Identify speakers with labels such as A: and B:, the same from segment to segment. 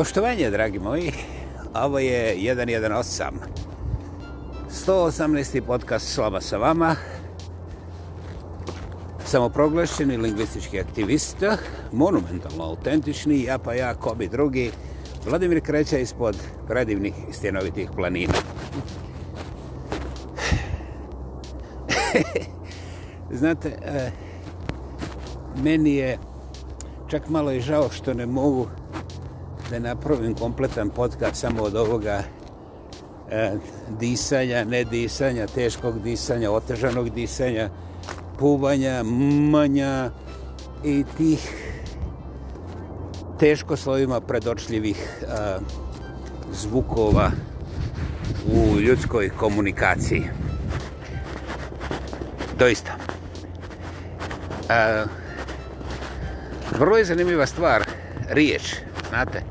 A: Poštovanje, dragi moji, ovo je 118. 118. podcast Slava sa vama. Samoproglašeni lingvistički aktivist, monumentalno autentični, ja pa ja, kobi drugi, Vladimir Kreća ispod predivnih stjenovitih planina. Znate, eh, meni je čak malo i žao što ne mogu da napravim kompletan podcast samo od ovoga e, disanja, nedisanja, teškog disanja, otežanog disanja, puvanja, mmanja i tih teško slovima predočljivih e, zvukova u ljudskoj komunikaciji. Doista. E, vrlo je zanimljiva stvar, riječ, znate,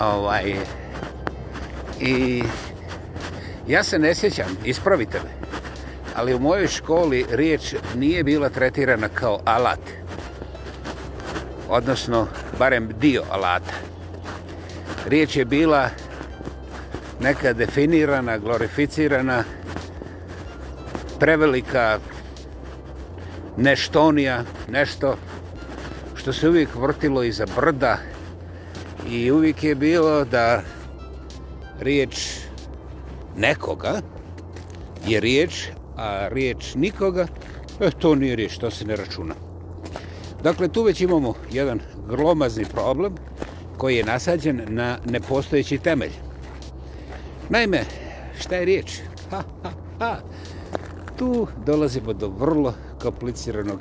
A: ovaj, i ja se ne sjećam, ispravite me, ali u mojoj školi riječ nije bila tretirana kao alat, odnosno barem dio alata. Riječ je bila neka definirana, glorificirana, prevelika neštonija, nešto što se uvijek vrtilo iza brda, i uvijek je bilo da riječ nekoga je riječ, a riječ nikoga, e, to nije riječ, to se ne računa. Dakle, tu već imamo jedan glomazni problem koji je nasađen na nepostojeći temelj. Naime, šta je riječ? Ha, ha, ha. Tu dolazimo pa do vrlo kompliciranog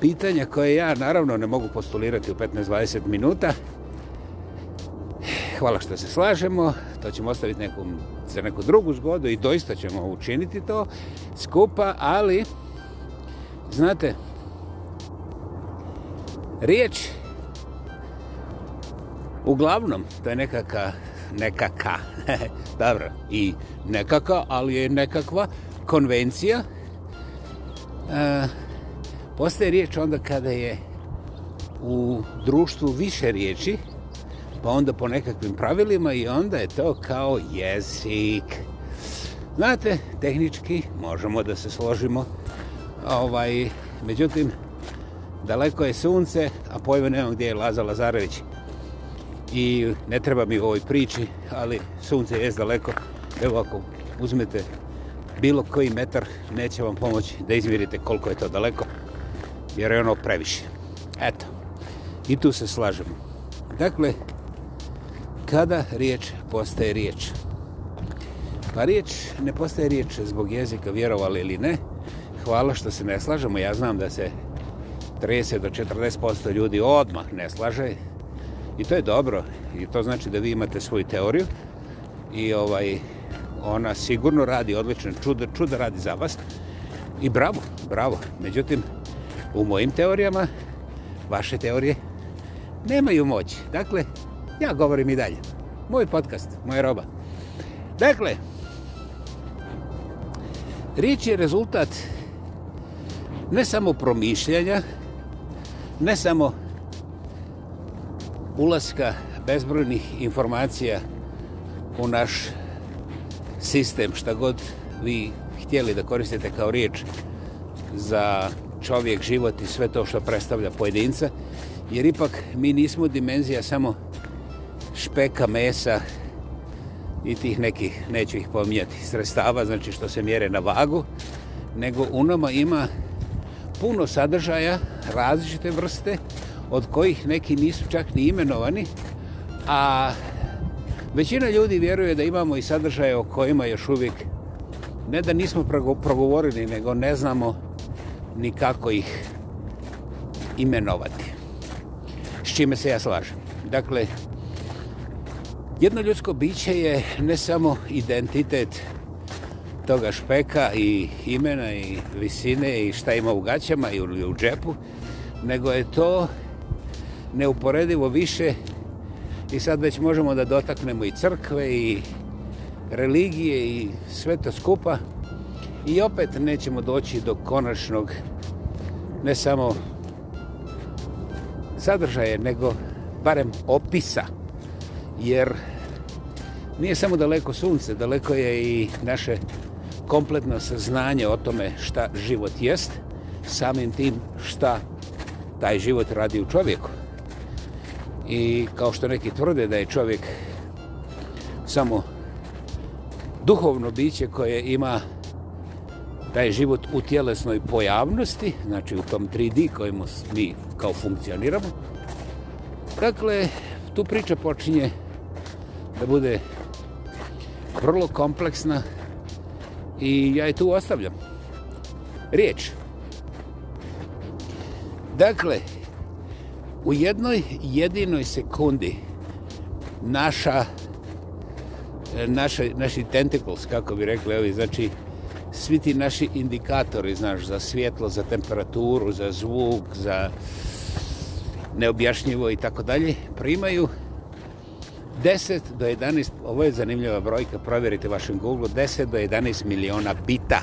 A: pitanja koje ja naravno ne mogu postulirati u 15-20 minuta, hvala što se slažemo, to ćemo ostaviti nekom, za neku drugu zgodu i doista ćemo učiniti to skupa, ali, znate, riječ, uglavnom, to je nekaka, nekaka, dobro, i nekaka, ali je nekakva konvencija, e, postaje riječ onda kada je u društvu više riječi, pa onda po nekakvim pravilima i onda je to kao jezik. Znate, tehnički možemo da se složimo. Ovaj, međutim, daleko je sunce, a pojme nemam gdje je Laza Lazarević. I ne treba mi u ovoj priči, ali sunce je daleko. Evo ako uzmete bilo koji metar, neće vam pomoći da izmirite koliko je to daleko, jer je ono previše. Eto, i tu se slažemo. Dakle, kada riječ postaje riječ? Pa riječ ne postaje riječ zbog jezika, vjerovali ili ne. Hvala što se ne slažemo, ja znam da se 30 do 40% ljudi odmah ne slaže. I to je dobro, i to znači da vi imate svoju teoriju. I ovaj ona sigurno radi odlično, čuda, čuda radi za vas. I bravo, bravo. Međutim, u mojim teorijama, vaše teorije, nemaju moć. Dakle, ja govorim i dalje. Moj podcast, moja roba. Dakle, rič je rezultat ne samo promišljanja, ne samo ulaska bezbrojnih informacija u naš sistem, šta god vi htjeli da koristite kao riječ za čovjek, život i sve to što predstavlja pojedinca, jer ipak mi nismo dimenzija samo peka, mesa i tih nekih, neću ih pominjati, sredstava, znači što se mjere na vagu, nego u nama ima puno sadržaja, različite vrste, od kojih neki nisu čak ni imenovani, a većina ljudi vjeruje da imamo i sadržaje o kojima još uvijek ne da nismo progovorili, nego ne znamo ni kako ih imenovati. S čime se ja slažem. Dakle, Jedno ljudsko biće je ne samo identitet toga špeka i imena i visine i šta ima u gaćama i u džepu, nego je to neuporedivo više i sad već možemo da dotaknemo i crkve i religije i sve to skupa i opet nećemo doći do konačnog ne samo sadržaje, nego barem opisa jer nije samo daleko sunce, daleko je i naše kompletno saznanje o tome šta život jest, samim tim šta taj život radi u čovjeku. I kao što neki tvrde da je čovjek samo duhovno biće koje ima taj život u tjelesnoj pojavnosti, znači u tom 3D kojemu mi kao funkcioniramo, dakle, tu priča počinje da bude vrlo kompleksna i ja je tu ostavljam. Riječ. Dakle, u jednoj jedinoj sekundi naša naši, naši tentacles, kako bi rekli ovi, znači svi ti naši indikatori, znaš, za svjetlo, za temperaturu, za zvuk, za neobjašnjivo i tako dalje, primaju 10 do 11, ovo je zanimljiva brojka, provjerite vašem Google, 10 do 11 miliona bita.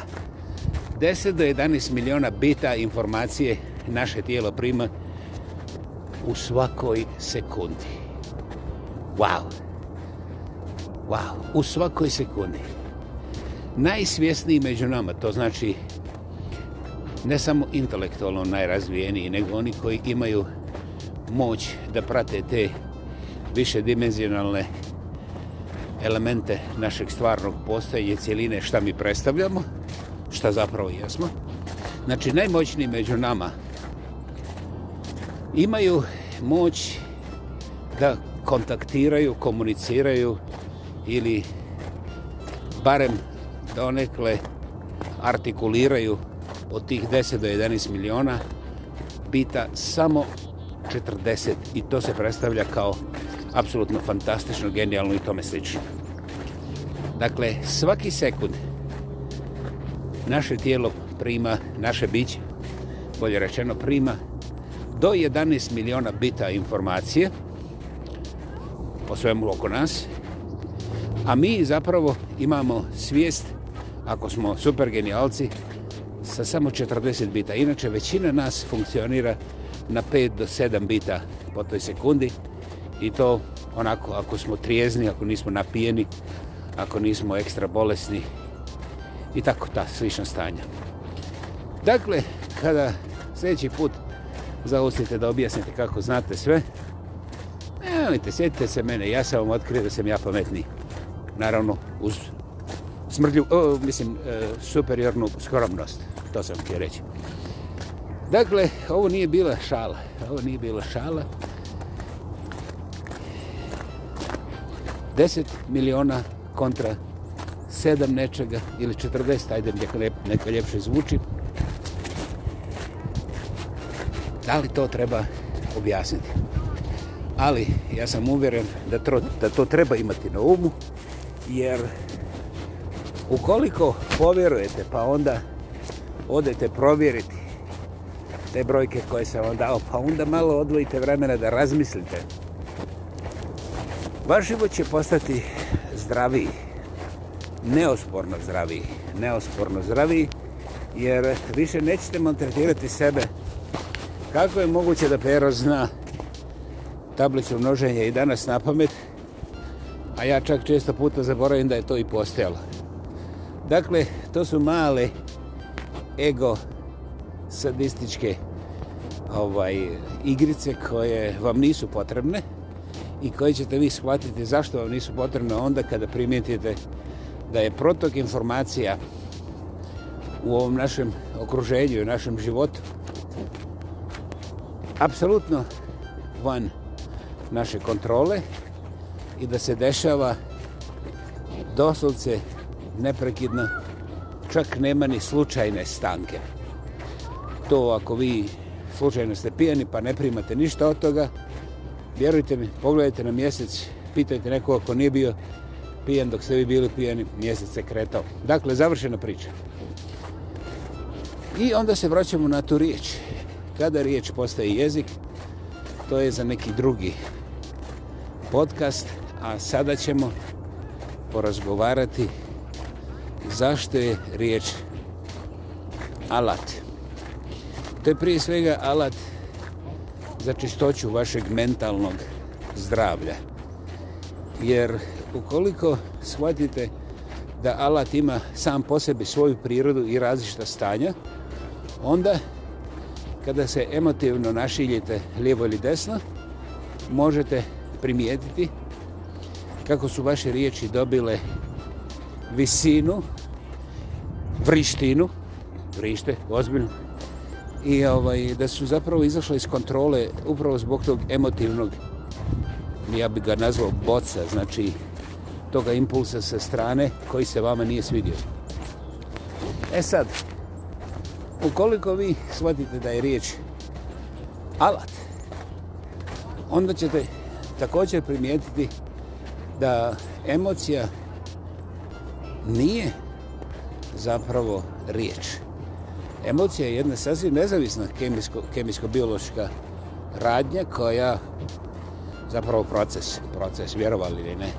A: 10 do 11 miliona bita informacije naše tijelo prima u svakoj sekundi. Wow! Wow! U svakoj sekundi. Najsvjesniji među nama, to znači ne samo intelektualno najrazvijeniji, nego oni koji imaju moć da prate te informacije više dimenzionalne elemente našeg stvarnog postojenja, cijeline, šta mi predstavljamo, šta zapravo jesmo. Znači, najmoćniji među nama imaju moć da kontaktiraju, komuniciraju ili barem donekle artikuliraju od tih 10 do 11 miliona bita samo 40 i to se predstavlja kao apsolutno fantastično, genijalno i tome slično. Dakle, svaki sekund naše tijelo prima, naše biće, bolje rečeno, prima do 11 miliona bita informacije o svemu oko nas, a mi zapravo imamo svijest, ako smo super genijalci, sa samo 40 bita. Inače, većina nas funkcionira na 5 do 7 bita po toj sekundi, i to onako ako smo trijezni, ako nismo napijeni, ako nismo ekstra bolesni i tako ta slična stanja. Dakle, kada sljedeći put zaustite da objasnite kako znate sve, nemojte, sjetite se mene, ja sam vam otkrio da sam ja pametniji. Naravno, uz smrlju, o, mislim, e, superiornu skromnost, to sam htio reći. Dakle, ovo nije bila šala, ovo nije bila šala. 10 miliona kontra 7 nečega ili 40, ajde neka, neka ljepše zvuči. Da li to treba objasniti? Ali ja sam uvjeren da, tro, da to treba imati na umu, jer ukoliko povjerujete pa onda odete provjeriti te brojke koje sam vam dao, pa onda malo odvojite vremena da razmislite Vaš život će postati zdraviji, neosporno zdraviji, neosporno zdraviji, jer više nećete montretirati sebe. Kako je moguće da Pero zna tablicu množenja i danas na pamet, a ja čak često puta zaboravim da je to i postojalo. Dakle, to su male ego sadističke ovaj, igrice koje vam nisu potrebne, i koje ćete vi shvatiti zašto vam nisu potrebne onda kada primijetite da je protok informacija u ovom našem okruženju i našem životu apsolutno van naše kontrole i da se dešava doslovce neprekidno čak nema ni slučajne stanke. To ako vi slučajno ste pijani pa ne primate ništa od toga, Vjerujte mi, pogledajte na mjesec, pitajte nekoga ko nije bio pijen dok ste vi bili pijeni, mjesec se kretao. Dakle, završena priča. I onda se vraćamo na tu riječ. Kada riječ postaje jezik, to je za neki drugi podcast, a sada ćemo porazgovarati zašto je riječ alat. To je prije svega alat za čistoću vašeg mentalnog zdravlja. Jer ukoliko shvatite da alat ima sam po sebi svoju prirodu i različita stanja, onda kada se emotivno našiljite lijevo ili desno, možete primijetiti kako su vaše riječi dobile visinu, vrištinu, vrište, ozbiljno, i ovaj, da su zapravo izašle iz kontrole upravo zbog tog emotivnog, ja bih ga nazvao boca, znači toga impulsa sa strane koji se vama nije svidio. E sad, ukoliko vi shvatite da je riječ alat, onda ćete također primijetiti da emocija nije zapravo riječ. Riječ. Emocija je jedna sasvim nezavisna kemijsko-biološka kemijsko radnja koja zapravo proces, proces, vjerovali li ne,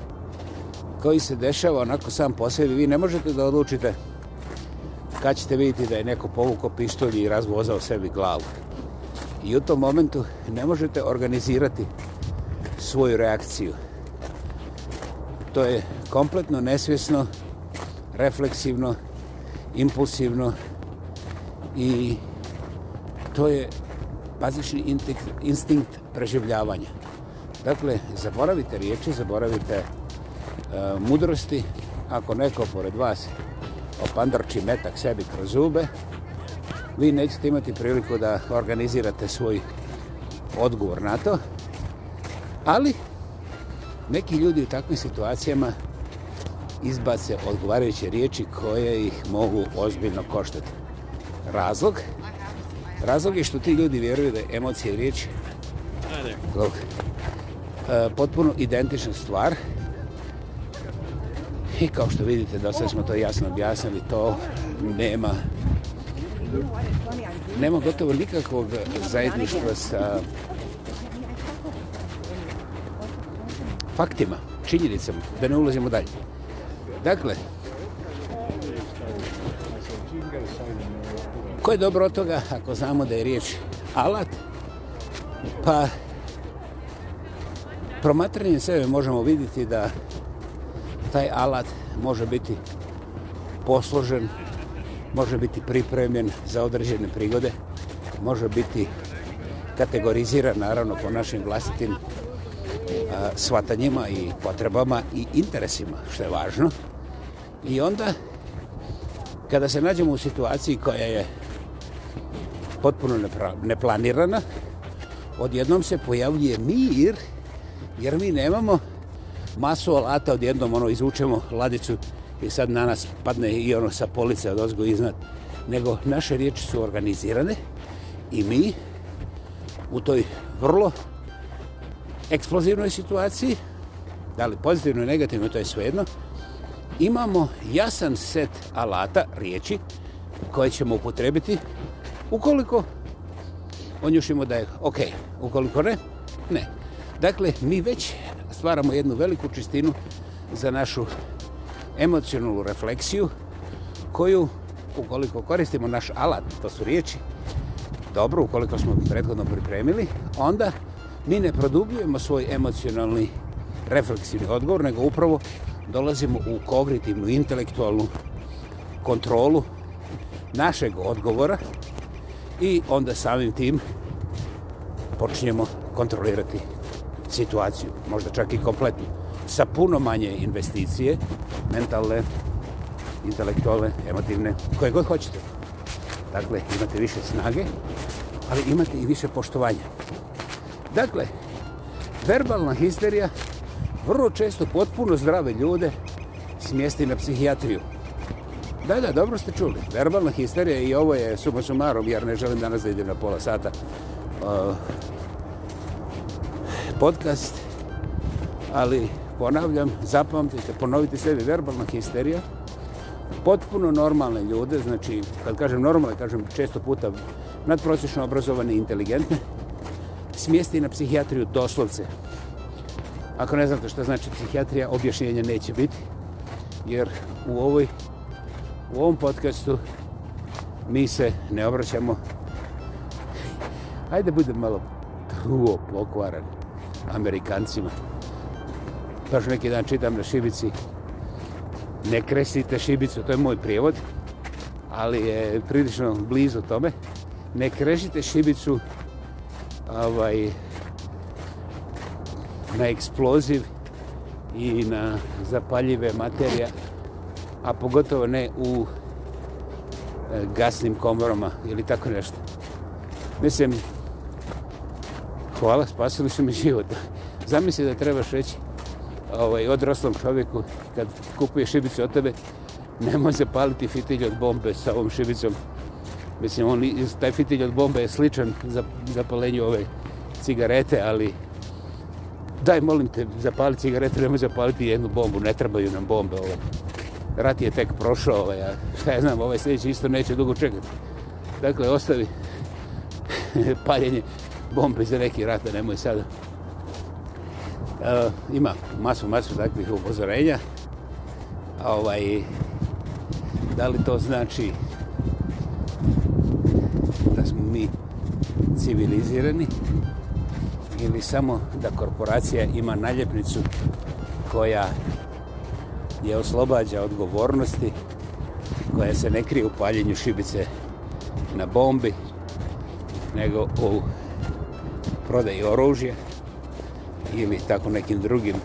A: koji se dešava onako sam po sebi. Vi ne možete da odlučite kad ćete vidjeti da je neko povukao pištolj i razvozao sebi glavu. I u tom momentu ne možete organizirati svoju reakciju. To je kompletno nesvjesno, refleksivno, impulsivno, i to je bazični instinkt preživljavanja. Dakle, zaboravite riječi, zaboravite e, mudrosti. Ako neko pored vas opandrči metak sebi kroz zube, vi nećete imati priliku da organizirate svoj odgovor na to. Ali, neki ljudi u takvim situacijama izbace odgovarajuće riječi koje ih mogu ozbiljno koštati razlog. Razlog je što ti ljudi vjeruju da je emocija i riječ Look, e, potpuno identična stvar. I kao što vidite, da sve smo to jasno objasnili, to nema nema gotovo nikakvog zajedništva sa faktima, činjenicama, da ne ulazimo dalje. Dakle, Ko je dobro od toga ako znamo da je riječ alat? Pa promatranjem sebe možemo vidjeti da taj alat može biti posložen, može biti pripremljen za određene prigode, može biti kategoriziran naravno po našim vlastitim a, shvatanjima i potrebama i interesima, što je važno. I onda, kada se nađemo u situaciji koja je potpuno neplanirana, odjednom se pojavljuje mir, jer mi nemamo masu alata, odjednom ono, izvučemo ladicu i sad na nas padne i ono sa police od ozgo iznad, nego naše riječi su organizirane i mi u toj vrlo eksplozivnoj situaciji, da li pozitivno i negativno, to je svejedno, imamo jasan set alata, riječi, koje ćemo upotrebiti Ukoliko onjušimo da je ok, ukoliko ne, ne. Dakle, mi već stvaramo jednu veliku čistinu za našu emocionalnu refleksiju koju, ukoliko koristimo naš alat, to su riječi, dobro, ukoliko smo prethodno pripremili, onda mi ne produbljujemo svoj emocionalni refleksivni odgovor, nego upravo dolazimo u kognitivnu, intelektualnu kontrolu našeg odgovora, i onda samim tim počinjemo kontrolirati situaciju, možda čak i kompletnu, sa puno manje investicije, mentalne, intelektualne, emotivne, koje god hoćete. Dakle, imate više snage, ali imate i više poštovanja. Dakle, verbalna histerija vrlo često potpuno zdrave ljude smijesti na psihijatriju. Da, da, dobro ste čuli. Verbalna histerija i ovo je suma sumarom, jer ne želim danas da idem na pola sata. Uh, podcast, ali ponavljam, zapamtite, ponovite sebi, verbalna histerija. Potpuno normalne ljude, znači, kad kažem normalne, kažem često puta nadprosječno obrazovane i inteligentne, smijesti na psihijatriju doslovce. Ako ne znate što znači psihijatrija, objašnjenja neće biti, jer u ovoj u ovom podcastu mi se ne obraćamo. Hajde budem malo truo pokvaran Amerikancima. Paš neki dan čitam na šibici ne kresite šibicu, to je moj prijevod, ali je prilično blizu tome. Ne krešite šibicu ovaj, na eksploziv i na zapaljive materija a pogotovo ne u e, gasnim komorama ili tako nešto. Mislim, hvala, spasili su mi život. Zamisli da trebaš reći ovaj, odraslom čovjeku kad kupuje šibicu od tebe, nemoj se paliti fitilj od bombe sa ovom šibicom. Mislim, on, taj fitilj od bombe je sličan za, za palenju ove cigarete, ali daj, molim te, zapali cigarete, nemoj zapaliti jednu bombu, ne trebaju nam bombe ovaj rat je tek prošao, ovaj, a šta ja znam, ovaj sljedeći isto neće dugo čekati. Dakle, ostavi paljenje bombe za neki rat, nemoj sada. E, ima masu, masu takvih upozorenja. A ovaj, da li to znači da smo mi civilizirani ili samo da korporacija ima naljepnicu koja je oslobađa odgovornosti koja se ne krije u paljenju šibice na bombi, nego u prodaji oružja ili tako nekim drugim.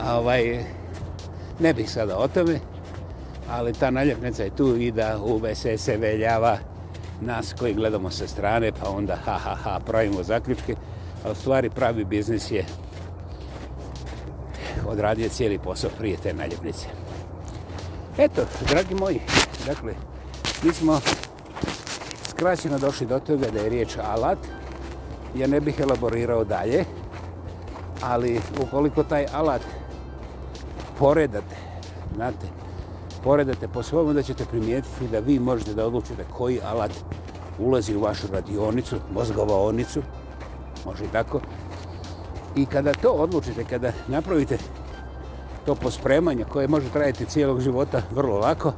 A: A ovaj, ne bih sada o tome, ali ta naljepnica je tu i da UBS se veljava nas koji gledamo sa strane, pa onda ha, ha, ha, pravimo zaključke. A u stvari pravi biznis je odradio cijeli posao prije te naljepnice. Eto, dragi moji, dakle, mi smo skraćeno došli do toga da je riječ alat. Ja ne bih elaborirao dalje, ali ukoliko taj alat poredate, znate, poredate po svom, onda ćete primijetiti da vi možete da odlučite koji alat ulazi u vašu radionicu, mozgovaonicu, može i tako. I kada to odlučite, kada napravite to pospremanje koje može trajati cijelog života vrlo lako,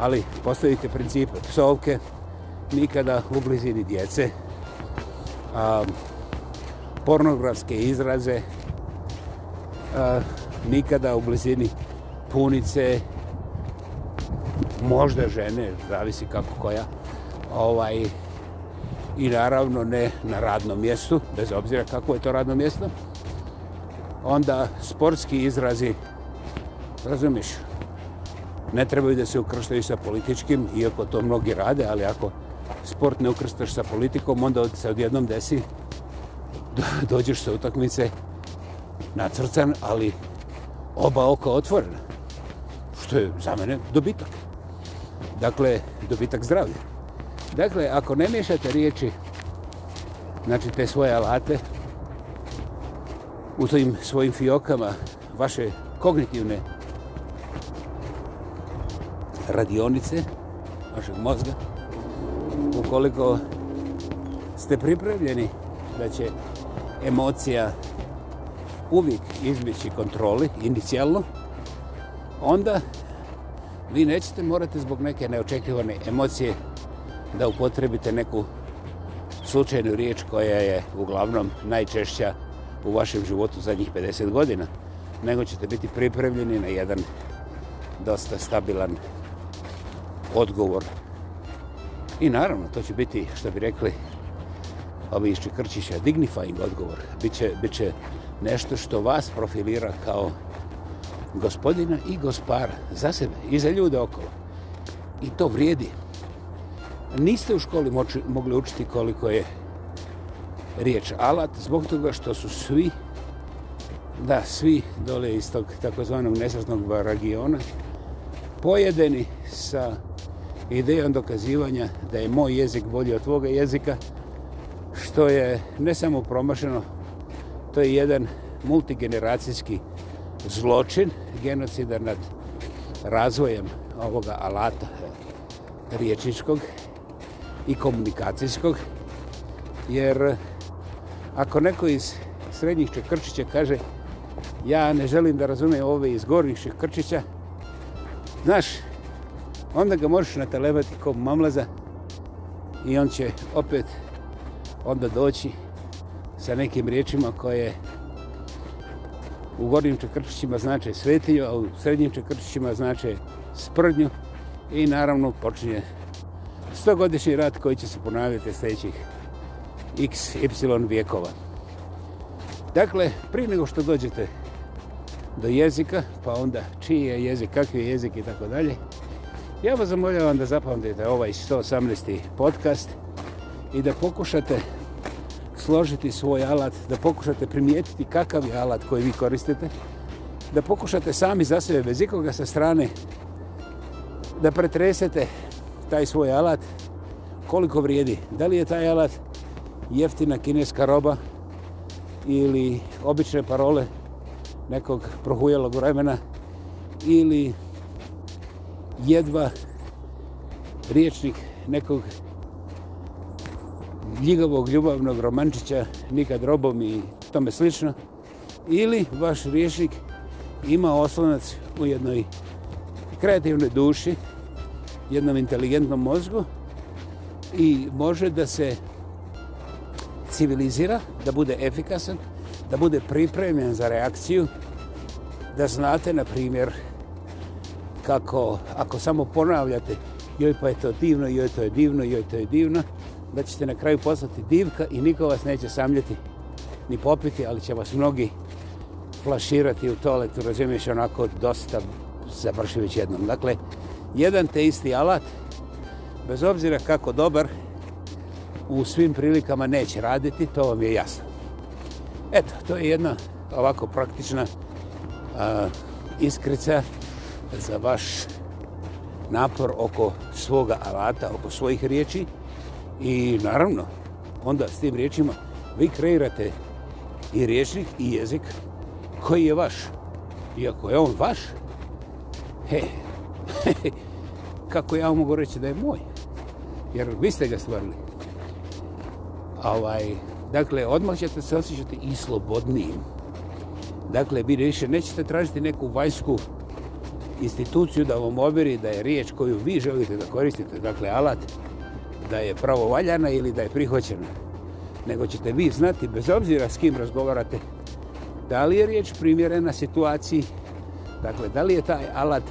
A: ali postavite princip psovke, nikada u blizini djece, a, pornografske izraze, a, nikada u blizini punice, možda žene, zavisi kako koja, ovaj, i naravno ne na radnom mjestu, bez obzira kako je to radno mjesto, onda sportski izrazi, razumiš, ne trebaju da se ukrštaju sa političkim, iako to mnogi rade, ali ako sport ne ukrstaš sa politikom, onda se odjednom desi, dođeš sa utakmice nacrcan, ali oba oka otvorena, što je za mene dobitak. Dakle, dobitak zdravlja. Dakle, ako ne miješate riječi, znači te svoje alate, u tim svojim fiokama vaše kognitivne radionice vašeg mozga ukoliko ste pripravljeni da će emocija uvijek izbjeći kontroli inicijalno onda vi nećete morate zbog neke neočekivane emocije da upotrebite neku slučajnu riječ koja je uglavnom najčešća u vašem životu zadnjih 50 godina, nego ćete biti pripremljeni na jedan dosta stabilan odgovor. I naravno, to će biti, što bi rekli, ovi iz Čekrčića, dignifying odgovor. Biće, biće nešto što vas profilira kao gospodina i gospara za sebe i za ljude okolo. I to vrijedi. Niste u školi moči, mogli učiti koliko je riječ alat, zbog toga što su svi, da, svi dole iz tog takozvanog nesrasnog regiona, pojedeni sa idejom dokazivanja da je moj jezik bolji od tvoga jezika, što je ne samo promašeno, to je jedan multigeneracijski zločin, genocidar nad razvojem ovoga alata riječničkog i komunikacijskog, jer ako neko iz srednjih Čekrčića kaže ja ne želim da razumijem ove iz gornjih Čekrčića, znaš, onda ga možeš natalebati ko mamlaza i on će opet onda doći sa nekim riječima koje u gornjim Čekrčićima znače svetinju, a u srednjim Čekrčićima znače sprdnju i naravno počinje stogodišnji rat koji će se ponavljati sljedećih x, y vijekova. Dakle, prije nego što dođete do jezika, pa onda čiji je jezik, kakvi je jezik i tako dalje, ja vas zamoljavam da zapamtite ovaj 118. podcast i da pokušate složiti svoj alat, da pokušate primijetiti kakav je alat koji vi koristite, da pokušate sami za sebe bez ikoga sa strane da pretresete taj svoj alat, koliko vrijedi, da li je taj alat jeftina kineska roba ili obične parole nekog prohujelog vremena ili jedva riječnik nekog ljigavog ljubavnog romančića nikad robom i tome slično ili vaš riječnik ima oslonac u jednoj kreativnoj duši jednom inteligentnom mozgu i može da se civilizira, da bude efikasan, da bude pripremljen za reakciju, da znate, na primjer, kako ako samo ponavljate joj pa je to divno, joj to je divno, joj to je divno, da ćete na kraju poslati divka i niko vas neće samljati ni popiti, ali će vas mnogi flaširati u toaletu, razumiješ, onako dosta završi već jednom. Dakle, jedan te isti alat, bez obzira kako dobar, u svim prilikama neće raditi, to vam je jasno. Eto, to je jedna ovako praktična a, iskrica za vaš napor oko svoga alata, oko svojih riječi. I naravno, onda s tim riječima vi kreirate i riječnik i jezik koji je vaš. Iako je on vaš, he, kako ja mogu reći da je moj? Jer vi ste ga stvarili ovaj, dakle, odmah ćete se osjećati i slobodnijim. Dakle, vi više nećete tražiti neku vajsku instituciju da vam obiri da je riječ koju vi želite da koristite, dakle, alat, da je pravovaljana ili da je prihvaćena. Nego ćete vi znati, bez obzira s kim razgovarate, da li je riječ primjerena situaciji, dakle, da li je taj alat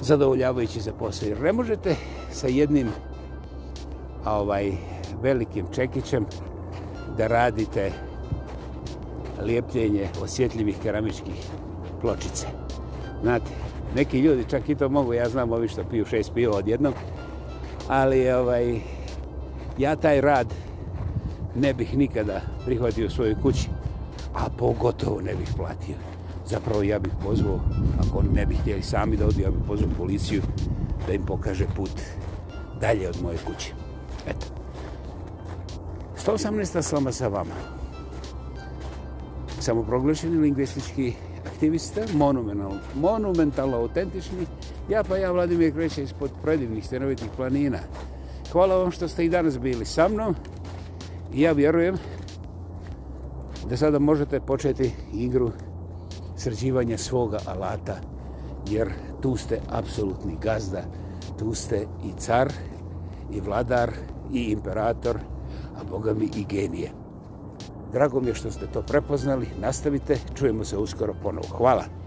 A: zadovoljavajući za posao. Jer ne možete sa jednim ovaj, velikim čekićem da radite lijepljenje osjetljivih keramičkih pločice. Znate, neki ljudi čak i to mogu, ja znam ovi što piju šest piva odjednom, ali ovaj, ja taj rad ne bih nikada prihvatio u svojoj kući, a pogotovo ne bih platio. Zapravo ja bih pozvao, ako oni ne bih htjeli sami da odi, ja bih pozvao policiju da im pokaže put dalje od moje kuće. Eto. 118. slama sa vama. Samoproglašeni lingvistički aktivista, monumental, monumental autentični, ja pa ja, Vladimir Kreće, ispod predivnih stenovitih planina. Hvala vam što ste i danas bili sa mnom. Ja vjerujem da sada možete početi igru srđivanja svoga alata, jer tu ste apsolutni gazda, tu ste i car, i vladar, i imperator, i a Boga mi i genije. Drago mi je što ste to prepoznali. Nastavite, čujemo se uskoro ponovo. Hvala.